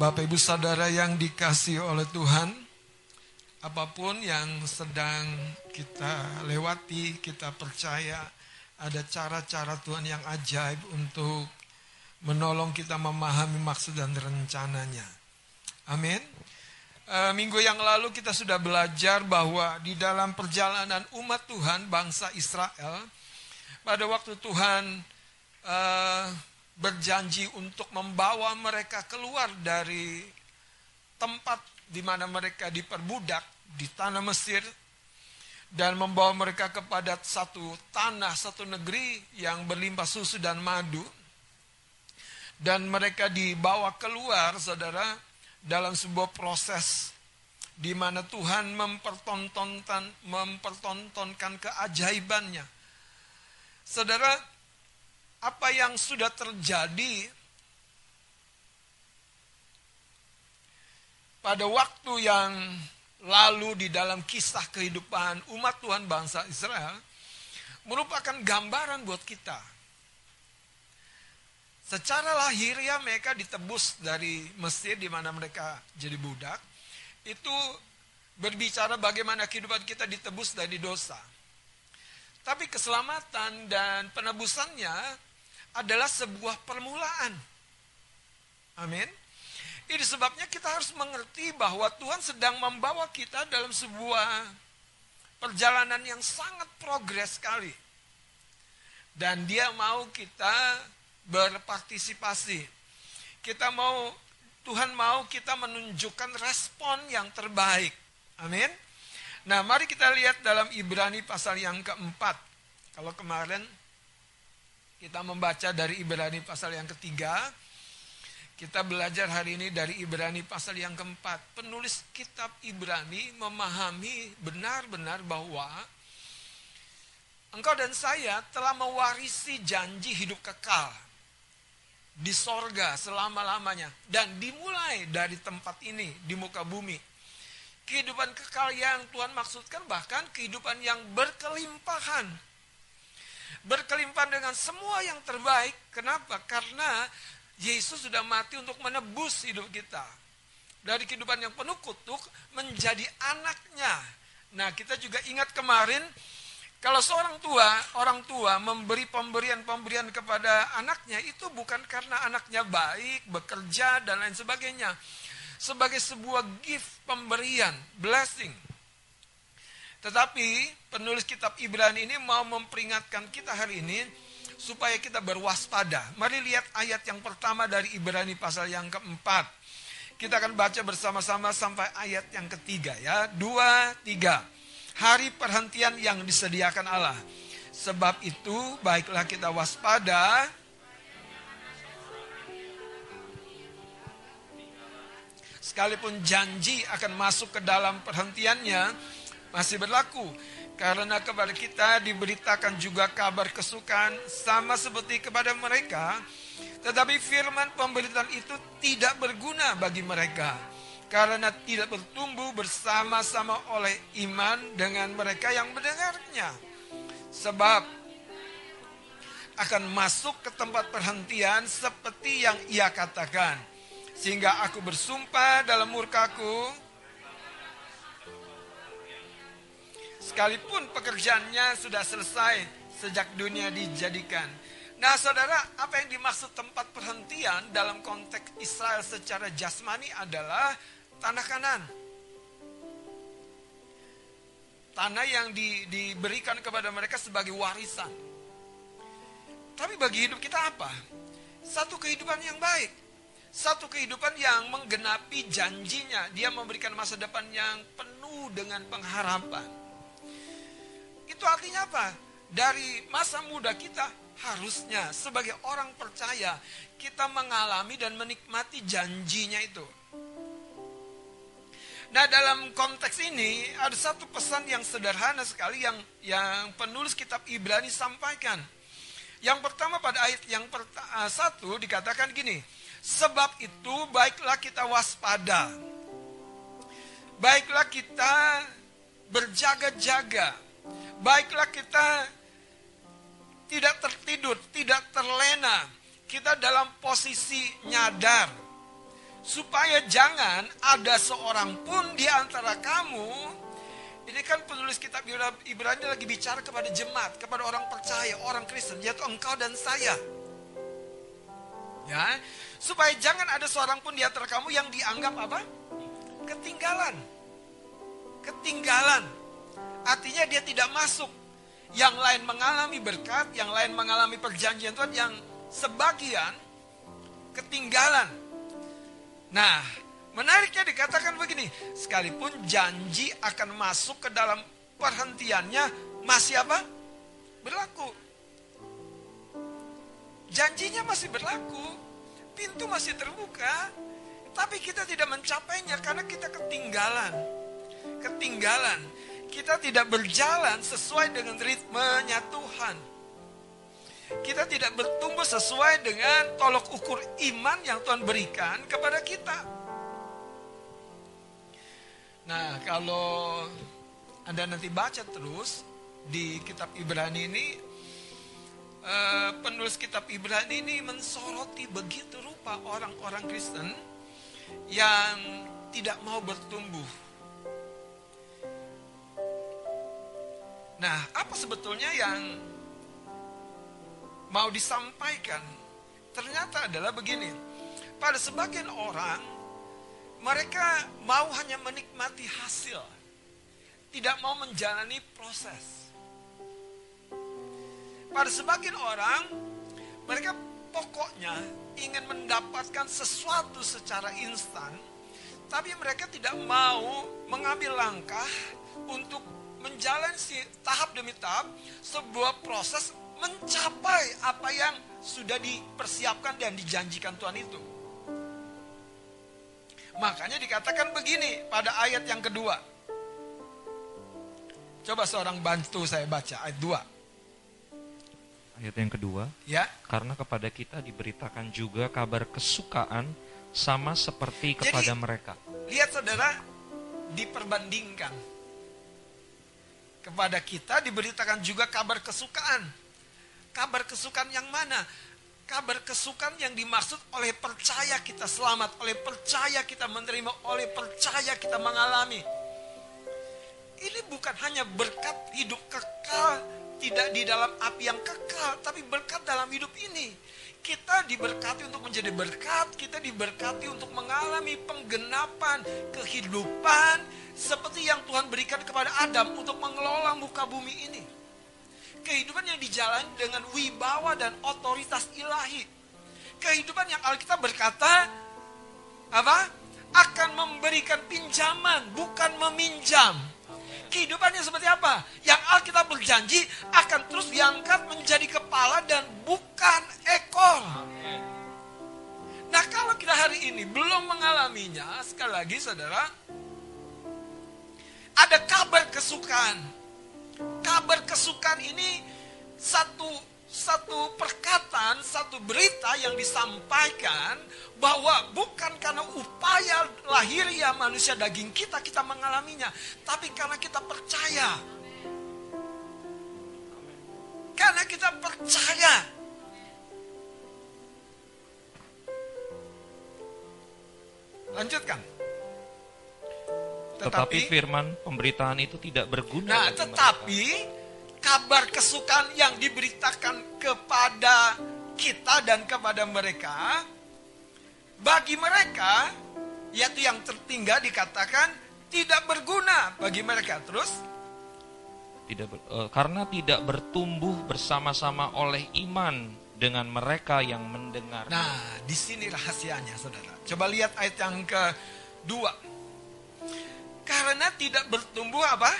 Bapak Ibu Saudara yang dikasih oleh Tuhan, apa pun yang sedang kita lewati, kita percaya ada cara-cara Tuhan yang ajaib untuk menolong kita memahami maksud dan rencananya. Amin. E, minggu yang lalu kita sudah belajar bahwa di dalam perjalanan umat Tuhan, bangsa Israel, pada waktu Tuhan e, berjanji untuk membawa mereka keluar dari tempat di mana mereka diperbudak di tanah Mesir dan membawa mereka kepada satu tanah, satu negeri yang berlimpah susu dan madu. Dan mereka dibawa keluar, saudara, dalam sebuah proses di mana Tuhan mempertontonkan, mempertontonkan keajaibannya. Saudara, apa yang sudah terjadi pada waktu yang lalu di dalam kisah kehidupan umat Tuhan bangsa Israel merupakan gambaran buat kita. Secara lahiriah mereka ditebus dari Mesir di mana mereka jadi budak. Itu berbicara bagaimana kehidupan kita ditebus dari dosa. Tapi keselamatan dan penebusannya adalah sebuah permulaan. Amin. Ini sebabnya kita harus mengerti bahwa Tuhan sedang membawa kita dalam sebuah perjalanan yang sangat progres sekali. Dan dia mau kita berpartisipasi. Kita mau, Tuhan mau kita menunjukkan respon yang terbaik. Amin. Nah mari kita lihat dalam Ibrani pasal yang keempat. Kalau kemarin kita membaca dari Ibrani pasal yang ketiga. Kita belajar hari ini dari Ibrani pasal yang keempat. Penulis kitab Ibrani memahami benar-benar bahwa engkau dan saya telah mewarisi janji hidup kekal di sorga selama-lamanya. Dan dimulai dari tempat ini, di muka bumi. Kehidupan kekal yang Tuhan maksudkan bahkan kehidupan yang berkelimpahan berkelimpahan dengan semua yang terbaik. Kenapa? Karena Yesus sudah mati untuk menebus hidup kita. Dari kehidupan yang penuh kutuk menjadi anaknya. Nah kita juga ingat kemarin kalau seorang tua, orang tua memberi pemberian-pemberian kepada anaknya itu bukan karena anaknya baik, bekerja dan lain sebagainya. Sebagai sebuah gift pemberian, blessing. Tetapi penulis kitab Ibrani ini mau memperingatkan kita hari ini supaya kita berwaspada. Mari lihat ayat yang pertama dari Ibrani pasal yang keempat. Kita akan baca bersama-sama sampai ayat yang ketiga ya. Dua, tiga. Hari perhentian yang disediakan Allah. Sebab itu baiklah kita waspada. Sekalipun janji akan masuk ke dalam perhentiannya, masih berlaku. Karena kepada kita diberitakan juga kabar kesukaan sama seperti kepada mereka. Tetapi firman pemberitaan itu tidak berguna bagi mereka. Karena tidak bertumbuh bersama-sama oleh iman dengan mereka yang mendengarnya. Sebab akan masuk ke tempat perhentian seperti yang ia katakan. Sehingga aku bersumpah dalam murkaku, Sekalipun pekerjaannya sudah selesai sejak dunia dijadikan. Nah saudara, apa yang dimaksud tempat perhentian dalam konteks Israel secara jasmani adalah tanah kanan. Tanah yang di, diberikan kepada mereka sebagai warisan. Tapi bagi hidup kita apa? Satu kehidupan yang baik. Satu kehidupan yang menggenapi janjinya. Dia memberikan masa depan yang penuh dengan pengharapan. Itu artinya apa? Dari masa muda kita harusnya sebagai orang percaya kita mengalami dan menikmati janjinya itu. Nah dalam konteks ini ada satu pesan yang sederhana sekali yang yang penulis kitab Ibrani sampaikan. Yang pertama pada ayat yang pertama, satu dikatakan gini, sebab itu baiklah kita waspada, baiklah kita berjaga-jaga, Baiklah kita tidak tertidur, tidak terlena. Kita dalam posisi nyadar supaya jangan ada seorang pun di antara kamu ini kan penulis kitab Ibrani lagi bicara kepada jemaat, kepada orang percaya, orang Kristen, yaitu engkau dan saya. Ya, supaya jangan ada seorang pun di antara kamu yang dianggap apa? Ketinggalan. Ketinggalan. Artinya dia tidak masuk. Yang lain mengalami berkat, yang lain mengalami perjanjian Tuhan, yang sebagian ketinggalan. Nah, menariknya dikatakan begini, sekalipun janji akan masuk ke dalam perhentiannya masih apa? Berlaku. Janjinya masih berlaku, pintu masih terbuka, tapi kita tidak mencapainya karena kita ketinggalan. Ketinggalan. Kita tidak berjalan sesuai dengan ritmenya Tuhan. Kita tidak bertumbuh sesuai dengan tolok ukur iman yang Tuhan berikan kepada kita. Nah, kalau Anda nanti baca terus di kitab Ibrani ini, eh, penulis kitab Ibrani ini mensoroti begitu rupa orang-orang Kristen yang tidak mau bertumbuh Nah, apa sebetulnya yang mau disampaikan? Ternyata adalah begini. Pada sebagian orang, mereka mau hanya menikmati hasil. Tidak mau menjalani proses. Pada sebagian orang, mereka pokoknya ingin mendapatkan sesuatu secara instan, tapi mereka tidak mau mengambil langkah untuk menjalani tahap demi tahap sebuah proses mencapai apa yang sudah dipersiapkan dan dijanjikan Tuhan itu. Makanya dikatakan begini pada ayat yang kedua. Coba seorang bantu saya baca ayat 2. Ayat yang kedua. Ya. Karena kepada kita diberitakan juga kabar kesukaan sama seperti kepada Jadi, mereka. Lihat saudara, diperbandingkan kepada kita diberitakan juga kabar kesukaan. Kabar kesukaan yang mana? Kabar kesukaan yang dimaksud oleh percaya kita selamat, oleh percaya kita menerima, oleh percaya kita mengalami. Ini bukan hanya berkat hidup kekal, tidak di dalam api yang kekal, tapi berkat dalam hidup ini. Kita diberkati untuk menjadi berkat, kita diberkati untuk mengalami penggenapan kehidupan seperti yang Tuhan berikan kepada Adam untuk mengelola muka bumi ini. Kehidupan yang dijalani dengan wibawa dan otoritas ilahi. Kehidupan yang Alkitab berkata apa? Akan memberikan pinjaman, bukan meminjam. Kehidupannya seperti apa? Yang Alkitab berjanji akan terus diangkat menjadi kepala dan bukan ekor. Nah kalau kita hari ini belum mengalaminya, sekali lagi saudara, ada kabar kesukaan. Kabar kesukaan ini satu satu perkataan, satu berita yang disampaikan bahwa bukan karena upaya lahiriah manusia daging kita kita mengalaminya, tapi karena kita percaya. Karena kita percaya. Lanjutkan. Tetapi, firman pemberitaan itu tidak berguna. Nah, tetapi mereka. Kabar kesukaan yang diberitakan kepada kita dan kepada mereka, bagi mereka, yaitu yang tertinggal dikatakan tidak berguna bagi mereka. Terus? Tidak ber, uh, karena tidak bertumbuh bersama-sama oleh iman dengan mereka yang mendengar. Nah, di sini rahasianya, saudara. Coba lihat ayat yang kedua. Karena tidak bertumbuh apa?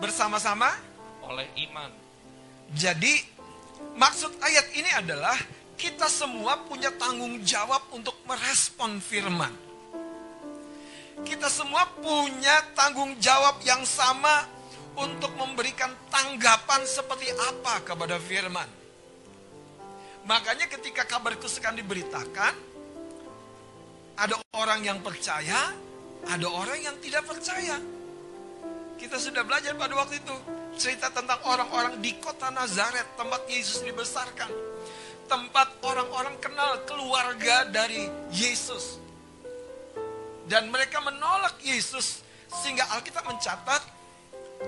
Bersama-sama oleh iman. Jadi maksud ayat ini adalah kita semua punya tanggung jawab untuk merespon firman. Kita semua punya tanggung jawab yang sama untuk memberikan tanggapan seperti apa kepada firman. Makanya ketika kabar kesukaan diberitakan, ada orang yang percaya, ada orang yang tidak percaya. Kita sudah belajar pada waktu itu cerita tentang orang-orang di kota Nazaret, tempat Yesus dibesarkan. Tempat orang-orang kenal keluarga dari Yesus. Dan mereka menolak Yesus sehingga Alkitab mencatat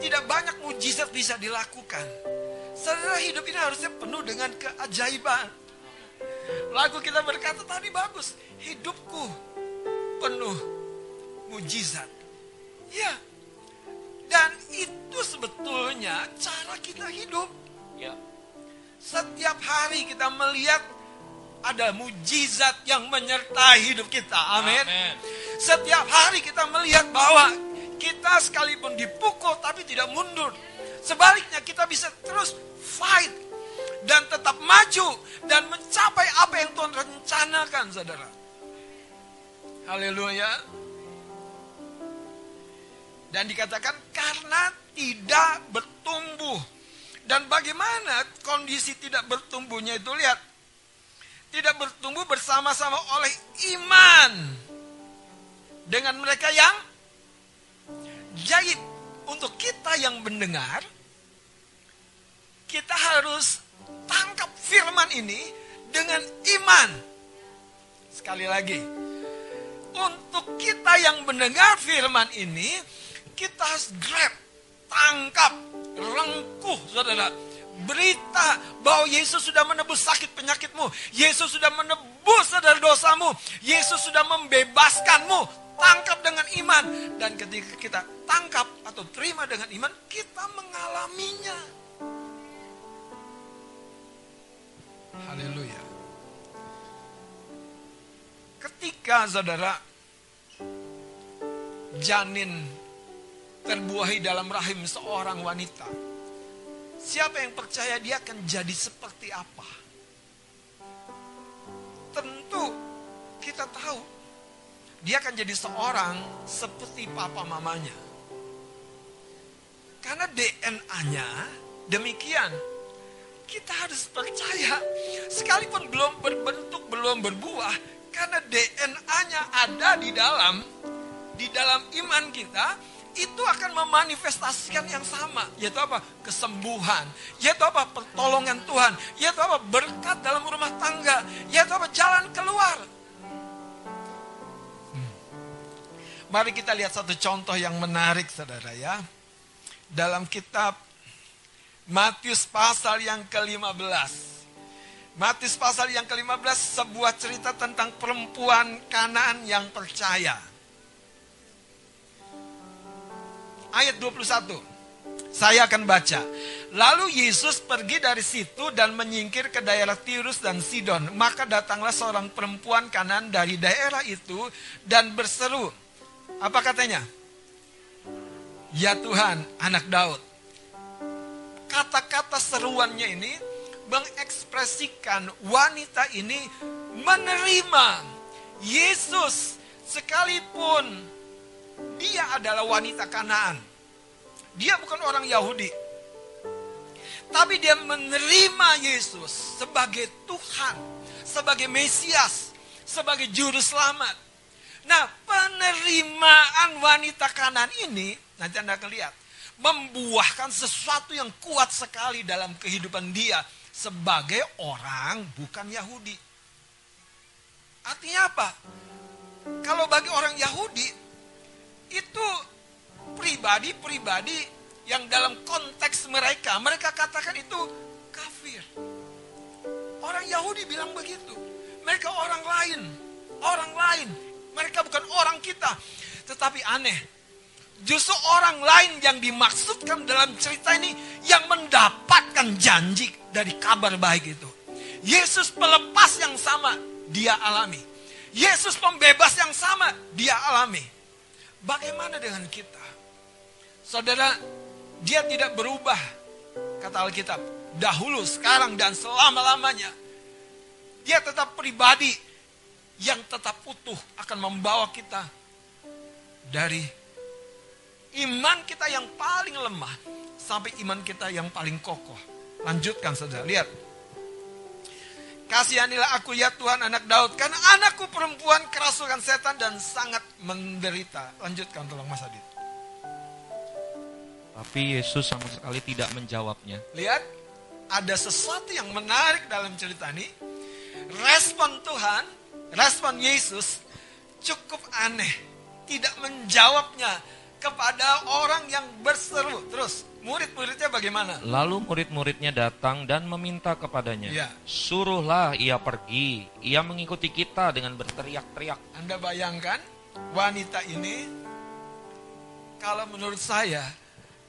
tidak banyak mujizat bisa dilakukan. Saudara hidup ini harusnya penuh dengan keajaiban. Lagu kita berkata tadi bagus, hidupku penuh mujizat. Ya, sebetulnya cara kita hidup. Ya. Setiap hari kita melihat ada mujizat yang menyertai hidup kita. Amin. Setiap hari kita melihat bahwa kita sekalipun dipukul tapi tidak mundur. Sebaliknya kita bisa terus fight dan tetap maju dan mencapai apa yang Tuhan rencanakan, saudara. Haleluya. Dan dikatakan karena tidak bertumbuh. Dan bagaimana kondisi tidak bertumbuhnya itu lihat tidak bertumbuh bersama-sama oleh iman dengan mereka yang jadi untuk kita yang mendengar kita harus tangkap firman ini dengan iman. Sekali lagi, untuk kita yang mendengar firman ini, kita harus grab, tangkap, rengkuh, saudara berita bahwa Yesus sudah menebus sakit penyakitmu. Yesus sudah menebus dari dosamu. Yesus sudah membebaskanmu. Tangkap dengan iman. Dan ketika kita tangkap atau terima dengan iman, kita mengalaminya. Haleluya. Ketika saudara janin terbuahi dalam rahim seorang wanita, Siapa yang percaya dia akan jadi seperti apa? Tentu kita tahu dia akan jadi seorang seperti papa mamanya. Karena DNA-nya demikian. Kita harus percaya sekalipun belum berbentuk, belum berbuah karena DNA-nya ada di dalam di dalam iman kita, itu akan memanifestasikan yang sama. Yaitu apa? Kesembuhan. Yaitu apa? Pertolongan Tuhan. Yaitu apa? Berkat dalam rumah tangga. Yaitu apa? Jalan keluar. Hmm. Mari kita lihat satu contoh yang menarik saudara ya. Dalam kitab Matius pasal yang ke-15. Matius pasal yang ke-15 sebuah cerita tentang perempuan Kanaan yang percaya. Ayat 21. Saya akan baca. Lalu Yesus pergi dari situ dan menyingkir ke daerah Tirus dan Sidon. Maka datanglah seorang perempuan kanan dari daerah itu dan berseru. Apa katanya? Ya Tuhan, anak Daud. Kata-kata seruannya ini mengekspresikan wanita ini menerima Yesus sekalipun dia adalah wanita Kanaan. Dia bukan orang Yahudi. Tapi dia menerima Yesus sebagai Tuhan, sebagai Mesias, sebagai juru selamat. Nah, penerimaan wanita kanan ini, nanti Anda akan lihat, membuahkan sesuatu yang kuat sekali dalam kehidupan dia sebagai orang bukan Yahudi. Artinya apa? Kalau bagi orang Yahudi, itu pribadi-pribadi yang dalam konteks mereka, mereka katakan itu kafir. Orang Yahudi bilang begitu. Mereka orang lain, orang lain. Mereka bukan orang kita. Tetapi aneh, justru orang lain yang dimaksudkan dalam cerita ini yang mendapatkan janji dari kabar baik itu. Yesus pelepas yang sama, dia alami. Yesus pembebas yang sama, dia alami. Bagaimana dengan kita? Saudara, dia tidak berubah. Kata Alkitab, dahulu, sekarang, dan selama-lamanya. Dia tetap pribadi yang tetap utuh akan membawa kita dari iman kita yang paling lemah sampai iman kita yang paling kokoh. Lanjutkan saudara, lihat. Kasihanilah aku ya Tuhan anak Daud. Karena anakku perempuan kerasukan setan dan sangat menderita. Lanjutkan tolong Mas Adit. Tapi Yesus sama sekali tidak menjawabnya. Lihat, ada sesuatu yang menarik dalam cerita ini. Respon Tuhan, respon Yesus cukup aneh. tidak menjawabnya kepada orang yang berseru. Terus murid-muridnya bagaimana? Lalu murid-muridnya datang dan meminta kepadanya, Ya. "Suruhlah ia pergi. Ia mengikuti kita dengan berteriak-teriak." Anda bayangkan wanita ini kalau menurut saya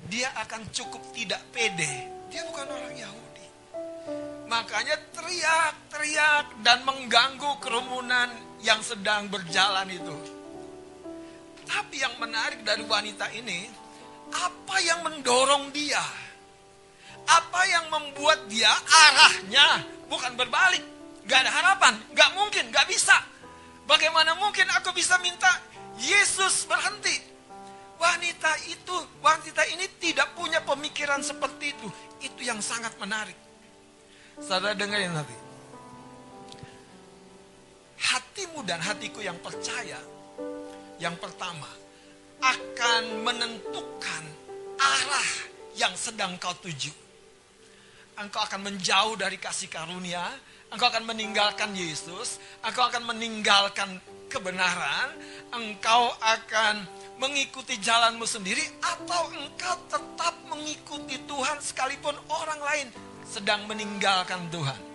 dia akan cukup tidak pede. Dia bukan orang Yahudi. Makanya teriak-teriak dan mengganggu kerumunan yang sedang berjalan itu. Tapi yang menarik dari wanita ini, apa yang mendorong dia? Apa yang membuat dia arahnya bukan berbalik? Gak ada harapan, gak mungkin, gak bisa. Bagaimana mungkin aku bisa minta Yesus berhenti? Wanita itu, wanita ini tidak punya pemikiran seperti itu. Itu yang sangat menarik. Saudara dengerin nanti. Hatimu dan hatiku yang percaya, yang pertama, akan menentukan arah yang sedang kau tuju. Engkau akan menjauh dari kasih karunia, engkau akan meninggalkan Yesus, engkau akan meninggalkan kebenaran, engkau akan mengikuti jalanmu sendiri, atau engkau tetap mengikuti Tuhan sekalipun orang lain sedang meninggalkan Tuhan.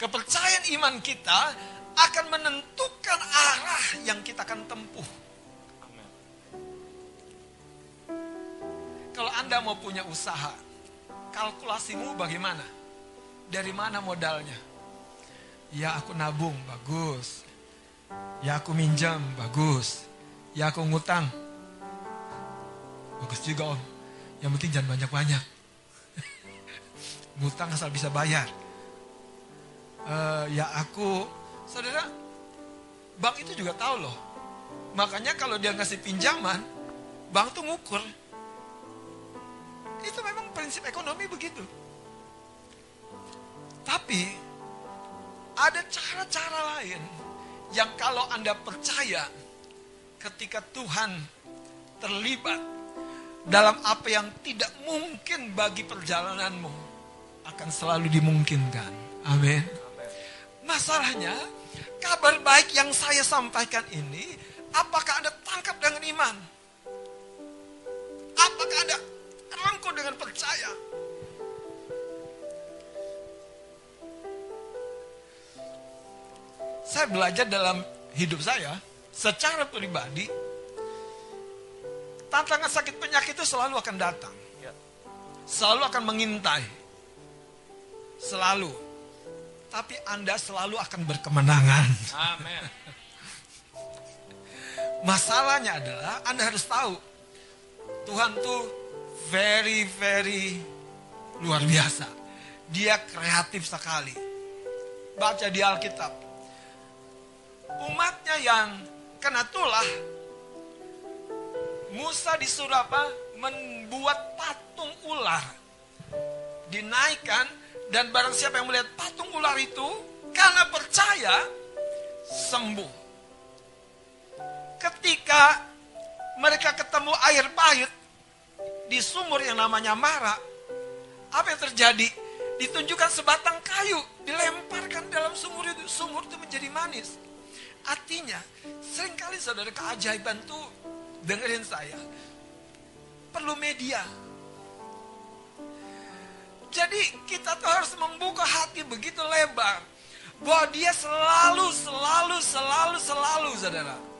Kepercayaan iman kita akan menentukan arah yang kita akan tempuh. Kalau Anda mau punya usaha, kalkulasimu bagaimana? Dari mana modalnya? Ya aku nabung, bagus. Ya aku minjam, bagus. Ya aku ngutang. Bagus juga om. Yang penting jangan banyak-banyak. ngutang asal bisa bayar. Eh, ya aku, saudara, bank itu juga tahu loh. Makanya kalau dia ngasih pinjaman, bank tuh ngukur. Itu memang prinsip ekonomi begitu. Tapi ada cara-cara lain yang kalau Anda percaya ketika Tuhan terlibat dalam apa yang tidak mungkin bagi perjalananmu akan selalu dimungkinkan. Amin. Masalahnya, kabar baik yang saya sampaikan ini, apakah Anda tangkap dengan iman? Apakah Anda rangkul dengan percaya? Saya belajar dalam hidup saya, secara pribadi, tantangan sakit penyakit itu selalu akan datang. Selalu akan mengintai. Selalu. Tapi Anda selalu akan berkemenangan. Amin. Masalahnya adalah Anda harus tahu Tuhan tuh very very luar biasa. Dia kreatif sekali. Baca di Alkitab. Umatnya yang kena tulah Musa disuruh apa? Membuat patung ular. Dinaikkan dan barang siapa yang melihat patung ular itu karena percaya sembuh ketika mereka ketemu air pahit di sumur yang namanya Mara, apa yang terjadi? Ditunjukkan sebatang kayu, dilemparkan dalam sumur itu, sumur itu menjadi manis. Artinya, sering kali saudara keajaiban itu, dengerin saya, perlu media. Jadi kita tuh harus membuka hati begitu lebar. Bahwa dia selalu, selalu, selalu, selalu, saudara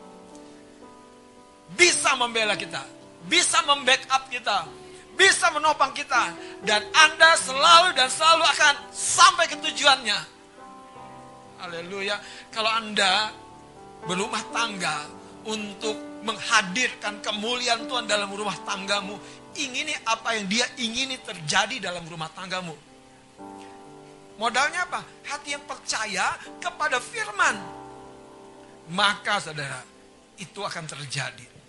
bisa membela kita, bisa membackup kita, bisa menopang kita, dan Anda selalu dan selalu akan sampai ke tujuannya. Haleluya. Kalau Anda berumah tangga untuk menghadirkan kemuliaan Tuhan dalam rumah tanggamu, ingini apa yang Dia ingini terjadi dalam rumah tanggamu. Modalnya apa? Hati yang percaya kepada firman. Maka saudara, itu akan terjadi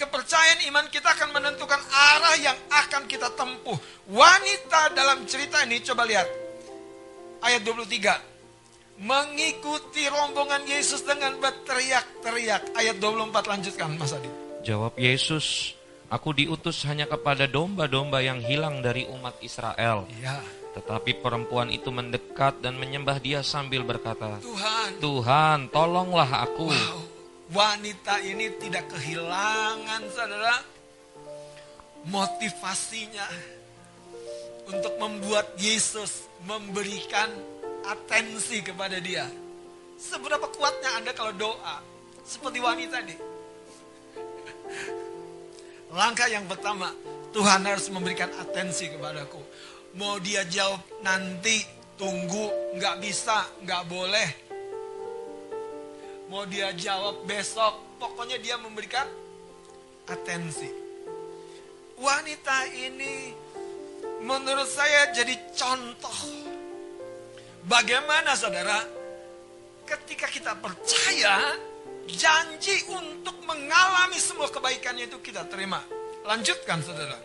kepercayaan iman kita akan menentukan arah yang akan kita tempuh. Wanita dalam cerita ini coba lihat. Ayat 23. Mengikuti rombongan Yesus dengan berteriak-teriak. Ayat 24 lanjutkan Mas Adi. Jawab Yesus, Aku diutus hanya kepada domba-domba yang hilang dari umat Israel. Ya. Tetapi perempuan itu mendekat dan menyembah dia sambil berkata, Tuhan, Tuhan, tolonglah aku. wow, wanita ini tidak kehilangan saudara motivasinya untuk membuat Yesus memberikan atensi kepada dia. Seberapa kuatnya Anda kalau doa seperti wanita ini? Langkah yang pertama, Tuhan harus memberikan atensi kepadaku. Mau dia jawab nanti, tunggu, nggak bisa, nggak boleh. Mau dia jawab besok, pokoknya dia memberikan atensi. Wanita ini menurut saya jadi contoh. Bagaimana saudara, ketika kita percaya, janji untuk mengalami semua kebaikannya itu kita terima. Lanjutkan saudara.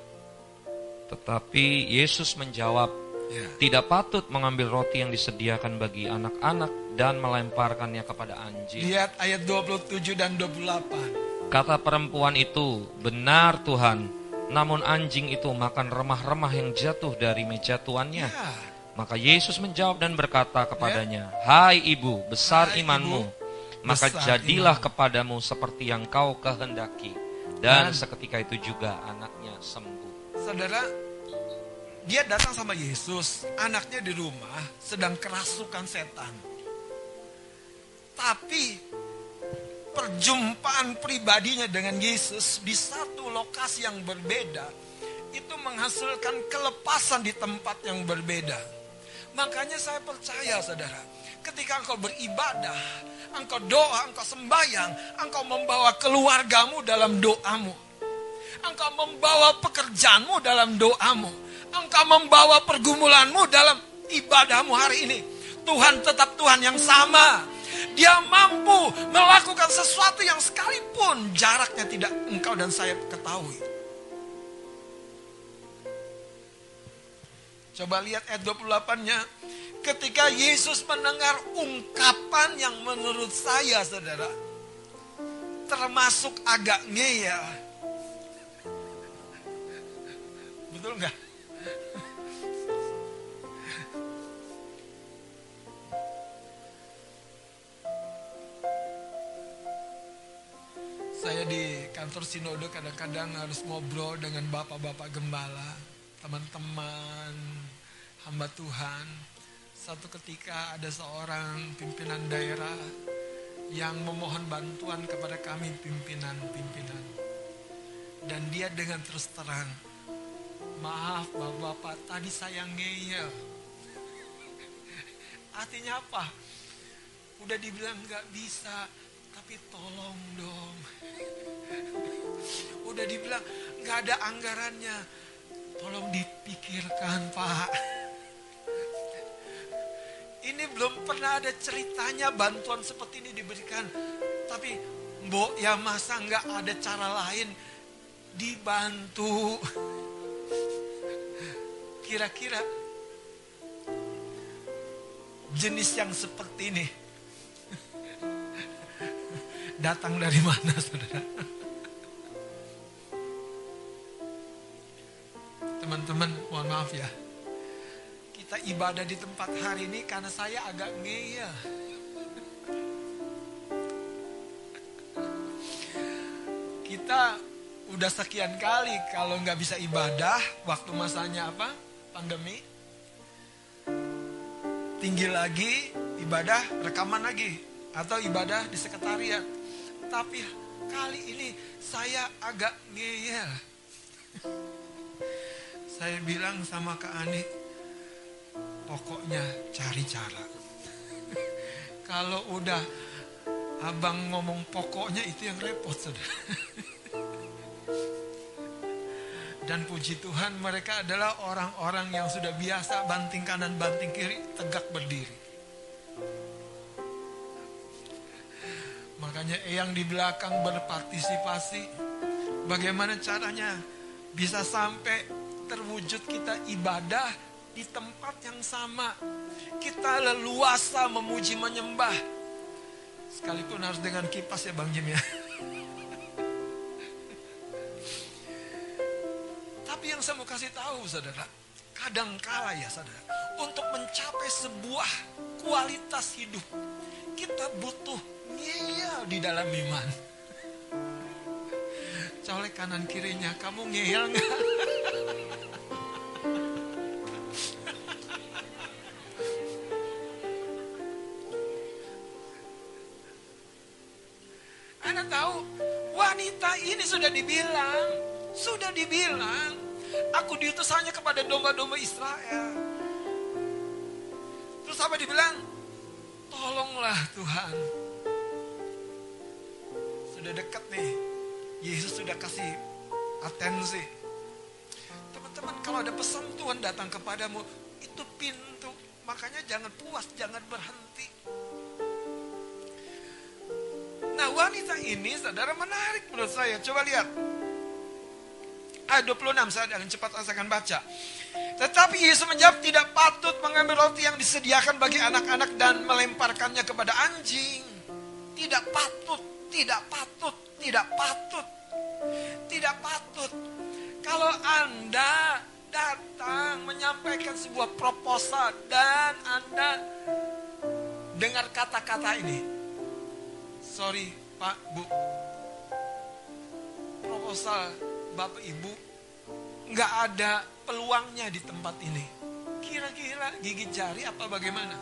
Tetapi Yesus menjawab, Ya. tidak patut mengambil roti yang disediakan bagi anak-anak dan melemparkannya kepada anjing. Lihat ayat 27 dan 28. Kata perempuan itu, benar Tuhan, namun anjing itu makan remah-remah yang jatuh dari meja tuannya. Ya. Maka Yesus menjawab dan berkata kepadanya, Hai ibu, besar Hai, imanmu, ibu, maka jadilah imanmu." kepadamu seperti yang kau kehendaki. Dan Dan- seketika itu juga anaknya sembuh. Saudara, dia datang sama Yesus, anaknya di rumah sedang kerasukan setan. Tapi perjumpaan pribadinya dengan Yesus di satu lokasi yang berbeda itu menghasilkan kelepasan di tempat yang berbeda. Makanya saya percaya saudara, ketika engkau beribadah, engkau doa, engkau sembahyang, engkau membawa keluargamu dalam doamu. Engkau membawa pekerjaanmu dalam doamu. Engkau membawa pergumulanmu dalam ibadahmu hari ini. Tuhan tetap Tuhan yang sama. Dia mampu melakukan sesuatu yang sekalipun jaraknya tidak engkau dan saya ketahui. Coba lihat ayat 28-nya. Ketika Yesus mendengar ungkapan yang menurut saya saudara. Termasuk agak ngeyel. Betul nggak? Saya di kantor sinode kadang-kadang harus ngobrol dengan bapak-bapak gembala, teman-teman, hamba Tuhan. Satu ketika ada seorang pimpinan daerah yang memohon bantuan kepada kami pimpinan-pimpinan. Dan dia dengan terus terang, maaf bapak-bapak tadi saya ngeyel. Artinya apa? Udah dibilang nggak bisa, tapi tolong dong. Udah dibilang nggak ada anggarannya, tolong dipikirkan pak. Ini belum pernah ada ceritanya bantuan seperti ini diberikan. Tapi mbok ya masa nggak ada cara lain dibantu. Kira-kira jenis yang seperti ini datang dari mana saudara? Teman-teman mohon maaf ya. Kita ibadah di tempat hari ini karena saya agak ngeyel. Kita udah sekian kali kalau nggak bisa ibadah waktu masanya apa pandemi tinggi lagi ibadah rekaman lagi atau ibadah di sekretariat tapi kali ini saya agak ngeyel saya bilang sama Kak Ani pokoknya cari cara kalau udah abang ngomong pokoknya itu yang repot saudara Dan puji Tuhan mereka adalah orang-orang yang sudah biasa banting kanan banting kiri tegak berdiri. Makanya yang di belakang berpartisipasi. Bagaimana caranya bisa sampai terwujud kita ibadah di tempat yang sama. Kita leluasa memuji menyembah. Sekalipun harus dengan kipas ya Bang Jim ya. Tapi yang saya mau kasih tahu saudara, kadangkala ya saudara, untuk mencapai sebuah kualitas hidup, kita butuh ngeyel di dalam iman. Colek kanan kirinya, kamu ngeyel nggak? tahu, wanita ini sudah dibilang, sudah dibilang, aku diutus hanya kepada domba-domba Israel. Terus apa dibilang? Tolonglah Tuhan. Sudah dekat nih, Yesus sudah kasih atensi. Teman-teman, kalau ada pesan Tuhan datang kepadamu, itu pintu. Makanya jangan puas, jangan berhenti. Wanita ini saudara menarik menurut saya. Coba lihat. Ayat 26 saya akan cepat saya akan baca. Tetapi Yesus menjawab tidak patut mengambil roti yang disediakan bagi anak-anak dan melemparkannya kepada anjing. Tidak patut, tidak patut, tidak patut. Tidak patut. Kalau Anda datang menyampaikan sebuah proposal dan Anda dengar kata-kata ini sorry Pak Bu. Proposal Bapak Ibu nggak ada peluangnya di tempat ini. Kira-kira gigit jari apa bagaimana?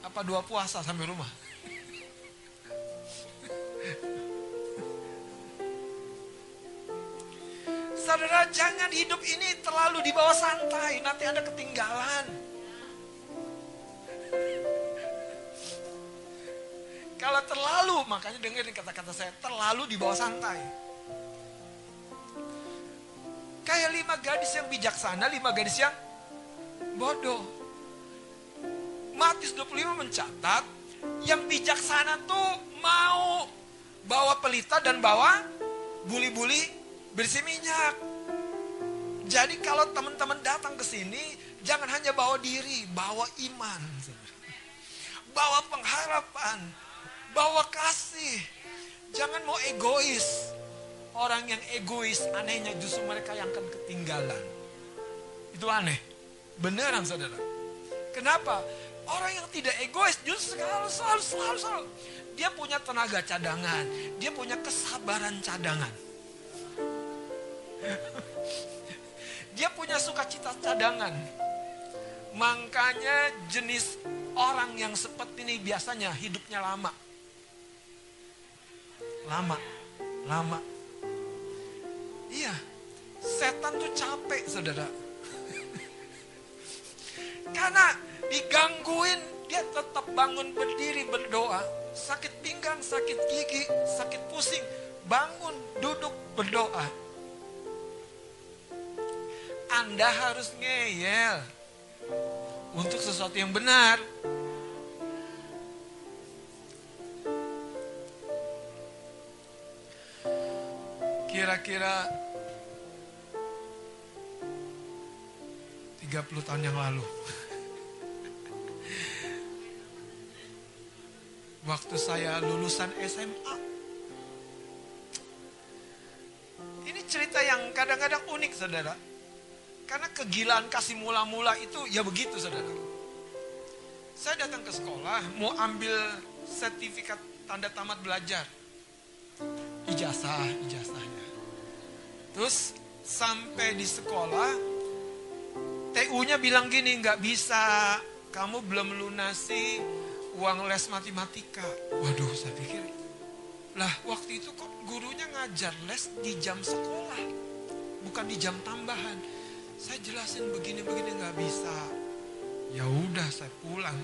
Apa dua puasa sampai rumah? Saudara jangan hidup ini terlalu di bawah santai. Nanti Anda ketinggalan Kalau terlalu, makanya dengerin kata-kata saya, terlalu di bawah santai. Kayak lima gadis yang bijaksana, lima gadis yang bodoh. Matius 25 mencatat, yang bijaksana tuh mau bawa pelita dan bawa buli-buli bersih minyak. Jadi kalau teman-teman datang ke sini, jangan hanya bawa diri, bawa iman. Bawa pengharapan, bawa kasih. Jangan mau egois. Orang yang egois anehnya justru mereka yang akan ketinggalan. Itu aneh. Beneran saudara. Kenapa? Orang yang tidak egois justru selalu, selalu, selalu, selalu. Dia punya tenaga cadangan. Dia punya kesabaran cadangan. Dia punya sukacita cadangan. Makanya jenis orang yang seperti ini biasanya hidupnya lama lama, lama. Iya, setan tuh capek saudara. Karena digangguin, dia tetap bangun berdiri berdoa. Sakit pinggang, sakit gigi, sakit pusing. Bangun, duduk, berdoa. Anda harus ngeyel untuk sesuatu yang benar. Kira-kira 30 tahun yang lalu. Waktu saya lulusan SMA. Ini cerita yang kadang-kadang unik saudara. Karena kegilaan kasih mula-mula itu ya begitu saudara. Saya datang ke sekolah mau ambil sertifikat tanda tamat belajar. Ijazah, ijazahnya. Terus sampai di sekolah, TU-nya bilang gini, nggak bisa, kamu belum lunasi uang les matematika. Waduh, saya pikir, lah waktu itu kok gurunya ngajar les di jam sekolah, bukan di jam tambahan. Saya jelasin begini-begini nggak bisa. Ya udah, saya pulang.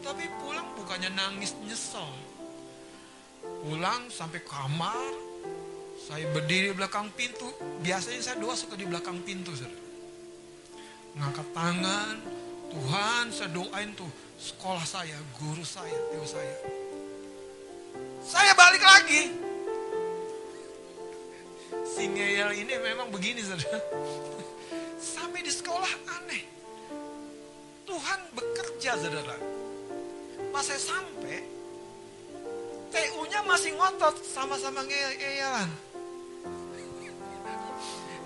Tapi pulang bukannya nangis nyesel. Pulang sampai kamar, saya berdiri di belakang pintu. Biasanya saya doa suka di belakang pintu. Saudara. Ngangkat tangan. Tuhan saya doain tuh sekolah saya, guru saya, teo saya. Saya balik lagi. Si ngeyel ini memang begini saudara. Sampai di sekolah aneh. Tuhan bekerja saudara. Pas saya sampai, TU-nya masih ngotot sama-sama ngeyelan.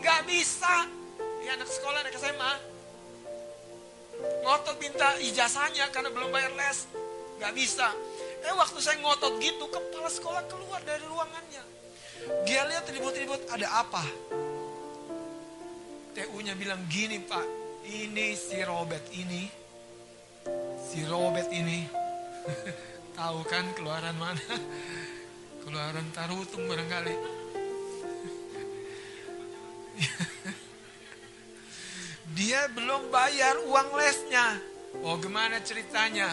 Gak bisa. Dia anak sekolah, anak SMA. Ngotot minta ijazahnya karena belum bayar les. Gak bisa. Eh waktu saya ngotot gitu, kepala sekolah keluar dari ruangannya. Dia lihat ribut-ribut, ada apa? TU-nya bilang gini pak, ini si Robert ini, si Robert ini, tahu kan keluaran mana? Keluaran Tarutung barangkali. Dia belum bayar uang lesnya. Oh gimana ceritanya?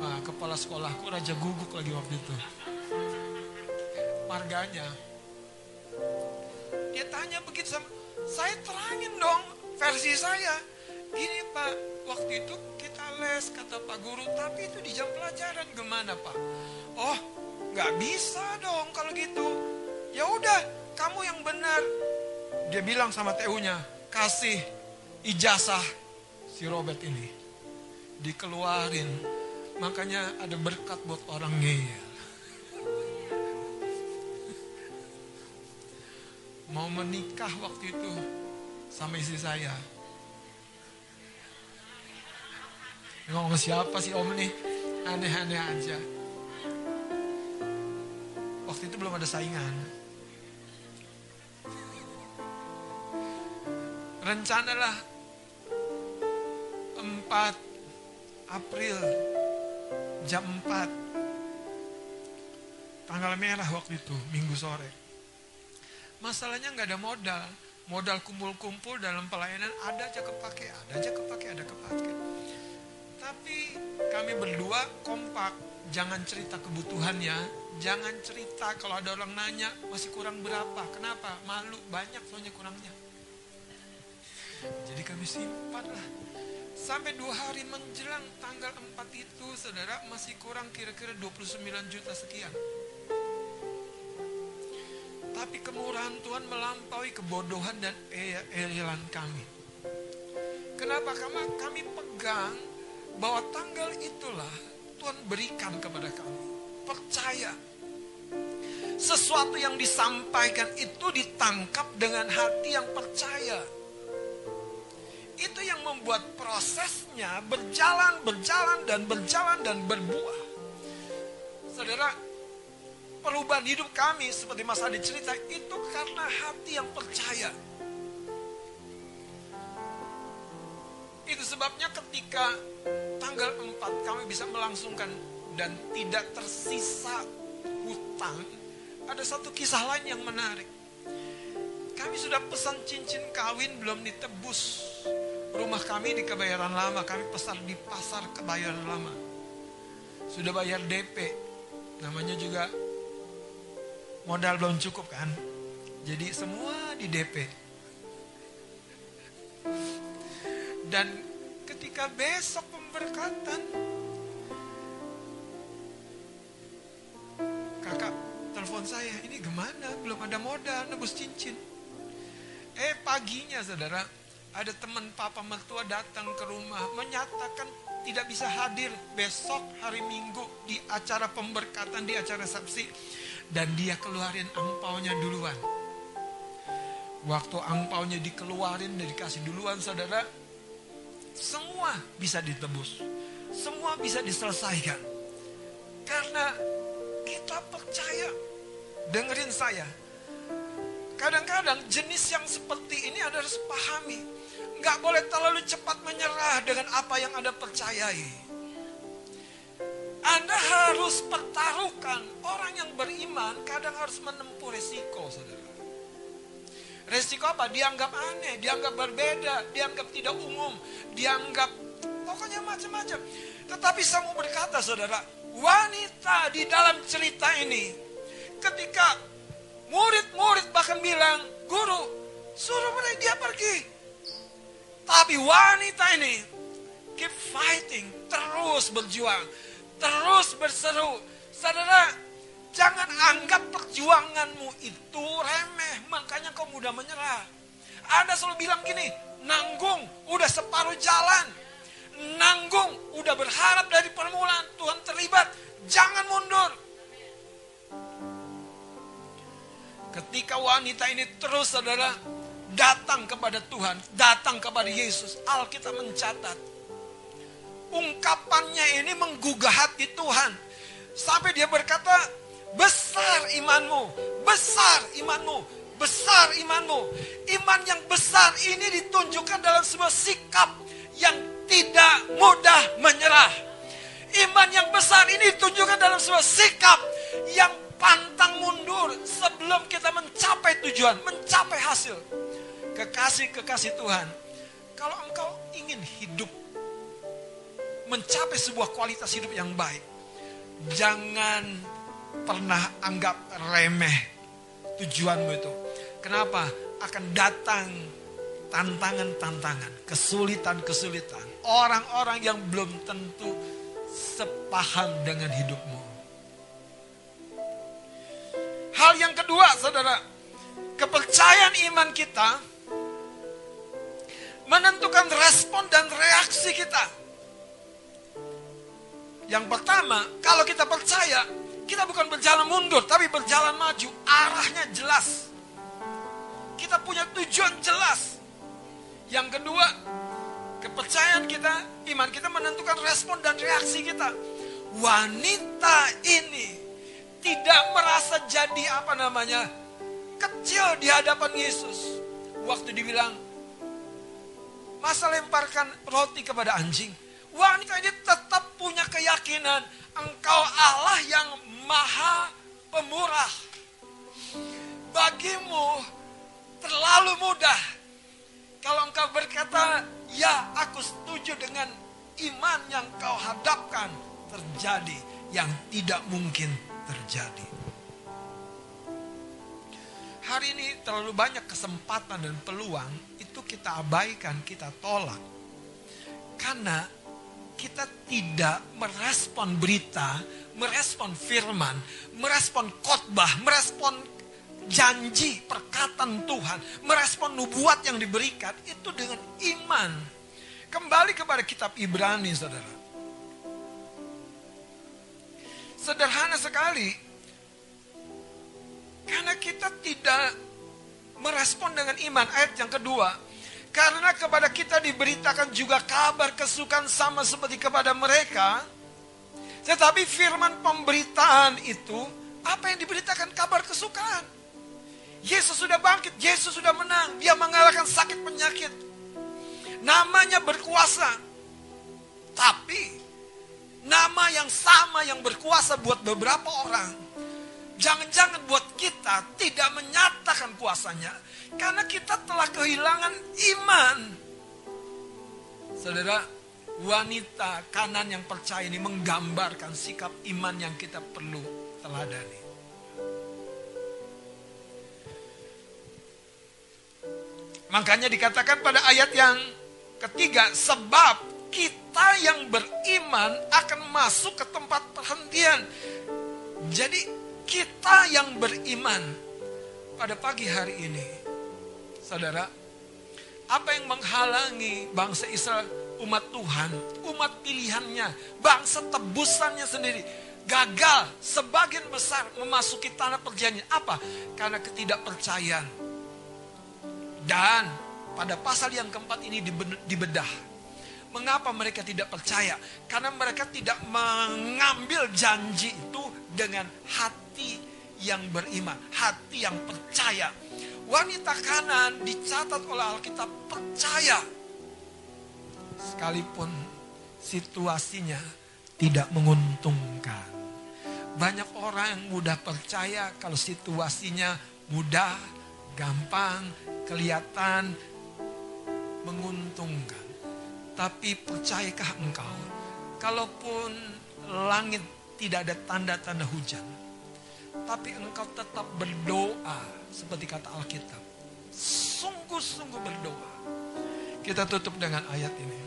Wah, kepala sekolahku raja guguk lagi waktu itu. Marganya. Dia tanya begitu sama, saya terangin dong versi saya. Gini pak, waktu itu kita les kata pak guru, tapi itu di jam pelajaran gimana pak? Oh, nggak bisa dong kalau gitu. Ya udah, kamu yang benar. Dia bilang sama TU-nya, kasih ijazah si Robert ini. Dikeluarin. Makanya ada berkat buat orang ngeyel. Mau menikah waktu itu sama istri saya. Ngomong siapa sih om nih? Aneh-aneh aja. Waktu itu belum ada saingan. Rencanalah 4 April jam 4 tanggal merah waktu itu minggu sore. Masalahnya nggak ada modal. Modal kumpul-kumpul dalam pelayanan ada aja kepake ada aja kepake ada kepake. Tapi kami berdua kompak. Jangan cerita kebutuhannya. Jangan cerita kalau ada orang nanya masih kurang berapa? Kenapa? Malu banyak soalnya kurangnya jadi kami simpan lah Sampai dua hari menjelang tanggal 4 itu, saudara masih kurang kira-kira 29 juta sekian. Tapi kemurahan Tuhan melampaui kebodohan dan eyalan kami. Kenapa? Karena kami pegang bahwa tanggal itulah Tuhan berikan kepada kami. Percaya. Sesuatu yang disampaikan itu ditangkap dengan hati yang percaya itu yang membuat prosesnya berjalan, berjalan, dan berjalan, dan berbuah. Saudara, perubahan hidup kami seperti masa dicerita itu karena hati yang percaya. Itu sebabnya ketika tanggal 4 kami bisa melangsungkan dan tidak tersisa hutang, ada satu kisah lain yang menarik. Kami sudah pesan cincin kawin belum ditebus Rumah kami di kebayaran lama, kami pesan di pasar kebayaran lama. Sudah bayar DP, namanya juga modal belum cukup kan. Jadi semua di DP. Dan ketika besok pemberkatan, kakak telepon saya, ini gimana? Belum ada modal, nebus cincin. Eh paginya saudara, ada teman papa mertua datang ke rumah menyatakan tidak bisa hadir besok hari Minggu di acara pemberkatan di acara resepsi dan dia keluarin angpaunya duluan. Waktu angpaunya dikeluarin dan dikasih duluan saudara, semua bisa ditebus. Semua bisa diselesaikan. Karena kita percaya. Dengerin saya. Kadang-kadang jenis yang seperti ini adalah sepahami Gak boleh terlalu cepat menyerah dengan apa yang Anda percayai. Anda harus pertaruhkan. Orang yang beriman kadang harus menempuh resiko, saudara. Resiko apa? Dianggap aneh, dianggap berbeda, dianggap tidak umum, dianggap pokoknya macam-macam. Tetapi saya mau berkata, saudara, wanita di dalam cerita ini, ketika murid-murid bahkan bilang, guru, suruh mereka dia pergi. Tapi wanita ini keep fighting, terus berjuang, terus berseru. Saudara, jangan anggap perjuanganmu itu remeh, makanya kau mudah menyerah. Anda selalu bilang gini, nanggung, udah separuh jalan. Nanggung, udah berharap dari permulaan, Tuhan terlibat, jangan mundur. Ketika wanita ini terus saudara datang kepada Tuhan, datang kepada Yesus, Alkitab mencatat. Ungkapannya ini menggugah hati Tuhan. Sampai dia berkata, besar imanmu, besar imanmu, besar imanmu. Iman yang besar ini ditunjukkan dalam sebuah sikap yang tidak mudah menyerah. Iman yang besar ini ditunjukkan dalam sebuah sikap yang pantang mundur sebelum kita mencapai tujuan, mencapai hasil. Kekasih-kekasih Tuhan, kalau engkau ingin hidup mencapai sebuah kualitas hidup yang baik, jangan pernah anggap remeh tujuanmu itu. Kenapa? Akan datang tantangan-tantangan, kesulitan-kesulitan. Orang-orang yang belum tentu sepaham dengan hidupmu. Hal yang kedua, saudara, kepercayaan iman kita menentukan respon dan reaksi kita. Yang pertama, kalau kita percaya, kita bukan berjalan mundur, tapi berjalan maju. Arahnya jelas. Kita punya tujuan jelas. Yang kedua, kepercayaan kita, iman kita menentukan respon dan reaksi kita. Wanita ini tidak merasa jadi apa namanya kecil di hadapan Yesus. Waktu dibilang, masa lemparkan roti kepada anjing. Wanita ini tetap punya keyakinan engkau Allah yang maha pemurah. Bagimu terlalu mudah kalau engkau berkata, ya aku setuju dengan iman yang kau hadapkan terjadi yang tidak mungkin terjadi. Hari ini terlalu banyak kesempatan dan peluang itu kita abaikan, kita tolak. Karena kita tidak merespon berita, merespon firman, merespon khotbah, merespon janji perkataan Tuhan, merespon nubuat yang diberikan itu dengan iman. Kembali kepada kitab Ibrani, saudara. Sederhana sekali, karena kita tidak merespon dengan iman. Ayat yang kedua, karena kepada kita diberitakan juga kabar kesukaan sama seperti kepada mereka, tetapi firman pemberitaan itu, apa yang diberitakan kabar kesukaan? Yesus sudah bangkit, Yesus sudah menang. Dia mengalahkan sakit penyakit. Namanya berkuasa. Tapi nama yang sama yang berkuasa buat beberapa orang. Jangan-jangan buat kita tidak menyatakan kuasanya. Karena kita telah kehilangan iman. Saudara, wanita kanan yang percaya ini menggambarkan sikap iman yang kita perlu teladani. Makanya dikatakan pada ayat yang ketiga, sebab kita yang beriman akan masuk ke tempat perhentian. Jadi kita yang beriman pada pagi hari ini, saudara, apa yang menghalangi bangsa Israel, umat Tuhan, umat pilihannya, bangsa tebusannya sendiri, gagal sebagian besar memasuki tanah perjanjian. Apa? Karena ketidakpercayaan dan pada pasal yang keempat ini dibedah. Mengapa mereka tidak percaya? Karena mereka tidak mengambil janji itu dengan hati yang beriman, hati yang percaya. Wanita kanan dicatat oleh Alkitab percaya. Sekalipun situasinya tidak menguntungkan. Banyak orang yang mudah percaya kalau situasinya mudah, gampang, kelihatan menguntungkan. Tapi percayakah engkau, kalaupun langit tidak ada tanda-tanda hujan, tapi engkau tetap berdoa seperti kata Alkitab. Sungguh-sungguh berdoa. Kita tutup dengan ayat ini.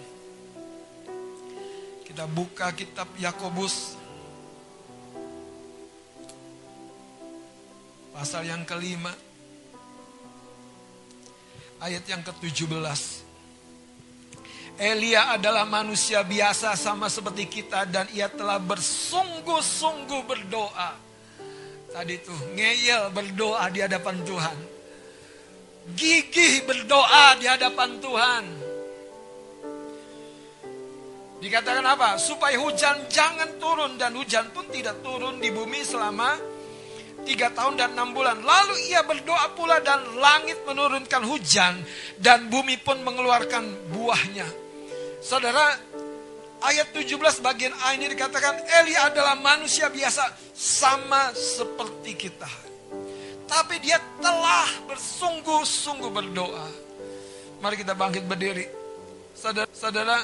Kita buka kitab Yakobus pasal yang kelima ayat yang ke-17. Elia adalah manusia biasa sama seperti kita dan ia telah bersungguh-sungguh berdoa. Tadi tuh ngeyel berdoa di hadapan Tuhan. gigih berdoa di hadapan Tuhan. Dikatakan apa? Supaya hujan jangan turun dan hujan pun tidak turun di bumi selama tiga tahun dan enam bulan. Lalu ia berdoa pula dan langit menurunkan hujan dan bumi pun mengeluarkan buahnya. Saudara, ayat 17 bagian A ini dikatakan Eli adalah manusia biasa sama seperti kita. Tapi dia telah bersungguh-sungguh berdoa. Mari kita bangkit berdiri. Saudara, saudara,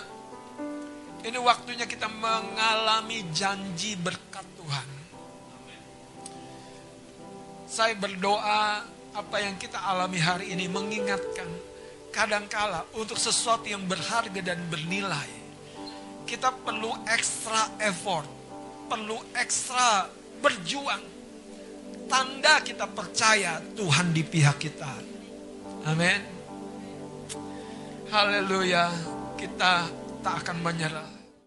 ini waktunya kita mengalami janji berkat Tuhan. Saya berdoa apa yang kita alami hari ini mengingatkan kadangkala untuk sesuatu yang berharga dan bernilai. Kita perlu ekstra effort, perlu ekstra berjuang tanda kita percaya Tuhan di pihak kita. Amin. Haleluya. Kita tak akan menyerah.